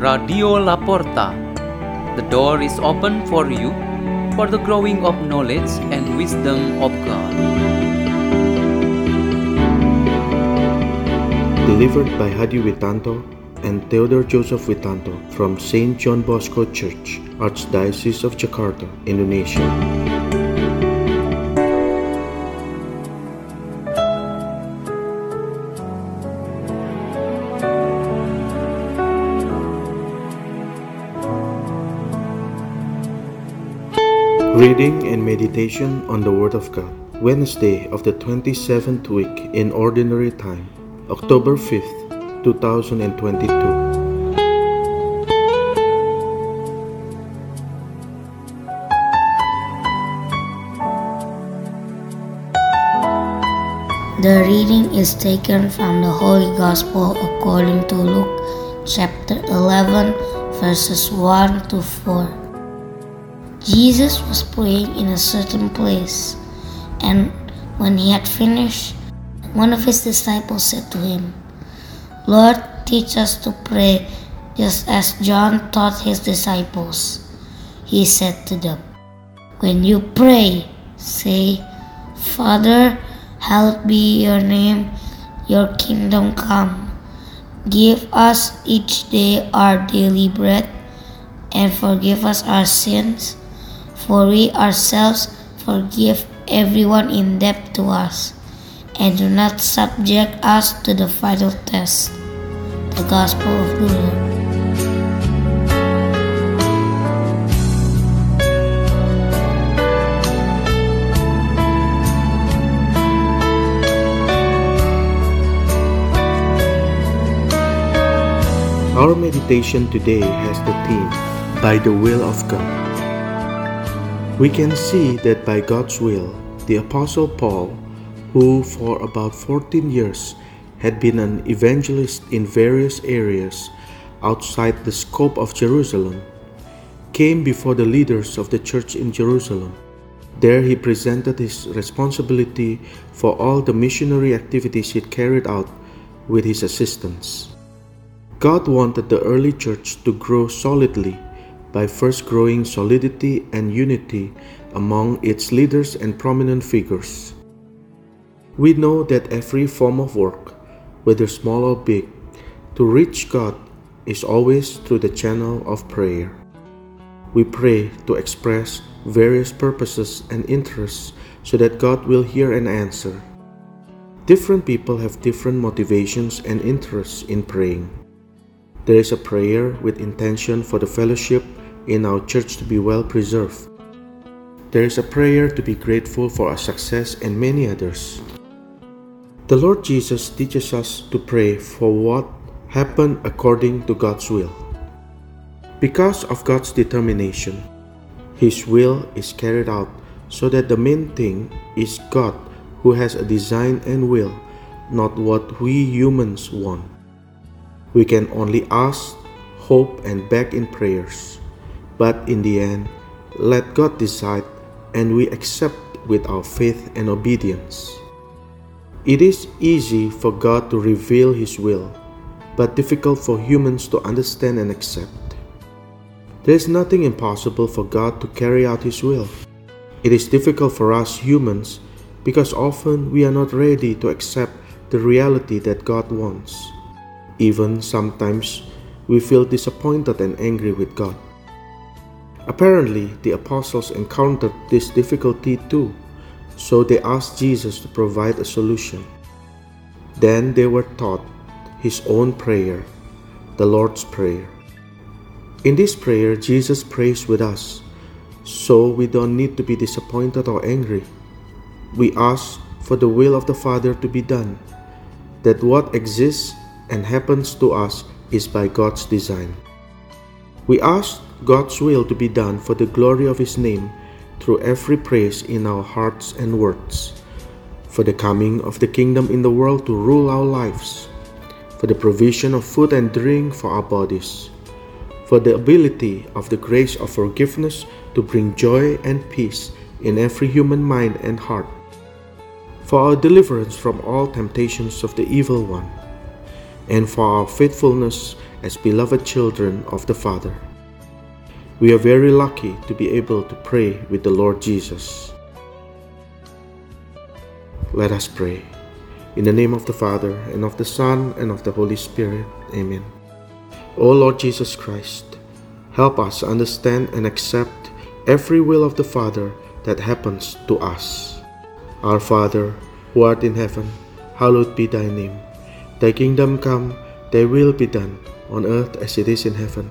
Radio La Porta. The door is open for you for the growing of knowledge and wisdom of God. Delivered by Hadi Witanto and Theodore Joseph Witanto from St. John Bosco Church, Archdiocese of Jakarta, Indonesia. Reading and meditation on the Word of God. Wednesday of the 27th week in Ordinary Time, October 5th, 2022. The reading is taken from the Holy Gospel according to Luke chapter 11, verses 1 to 4. Jesus was praying in a certain place, and when he had finished, one of his disciples said to him, Lord, teach us to pray just as John taught his disciples. He said to them, When you pray, say, Father, hallowed be your name, your kingdom come. Give us each day our daily bread, and forgive us our sins, for we ourselves forgive everyone in debt to us, and do not subject us to the final test. The Gospel of the. Our meditation today has the theme By the Will of God. We can see that by God's will, the Apostle Paul, who for about 14 years had been an evangelist in various areas outside the scope of Jerusalem, came before the leaders of the church in Jerusalem. There he presented his responsibility for all the missionary activities he carried out with his assistants. God wanted the early church to grow solidly by first growing solidity and unity among its leaders and prominent figures. We know that every form of work, whether small or big, to reach God is always through the channel of prayer. We pray to express various purposes and interests so that God will hear and answer. Different people have different motivations and interests in praying. There is a prayer with intention for the fellowship in our church to be well preserved. There is a prayer to be grateful for our success and many others. The Lord Jesus teaches us to pray for what happened according to God's will. Because of God's determination, His will is carried out so that the main thing is God who has a design and will, not what we humans want. We can only ask, hope, and beg in prayers. But in the end, let God decide and we accept with our faith and obedience. It is easy for God to reveal His will, but difficult for humans to understand and accept. There is nothing impossible for God to carry out His will. It is difficult for us humans because often we are not ready to accept the reality that God wants. Even sometimes we feel disappointed and angry with God. Apparently, the apostles encountered this difficulty too, so they asked Jesus to provide a solution. Then they were taught his own prayer, the Lord's Prayer. In this prayer, Jesus prays with us, so we don't need to be disappointed or angry. We ask for the will of the Father to be done, that what exists and happens to us is by God's design. We ask God's will to be done for the glory of His name through every praise in our hearts and words, for the coming of the kingdom in the world to rule our lives, for the provision of food and drink for our bodies, for the ability of the grace of forgiveness to bring joy and peace in every human mind and heart, for our deliverance from all temptations of the evil one, and for our faithfulness as beloved children of the Father. We are very lucky to be able to pray with the Lord Jesus. Let us pray. In the name of the Father, and of the Son, and of the Holy Spirit. Amen. O Lord Jesus Christ, help us understand and accept every will of the Father that happens to us. Our Father, who art in heaven, hallowed be thy name. Thy kingdom come, thy will be done, on earth as it is in heaven.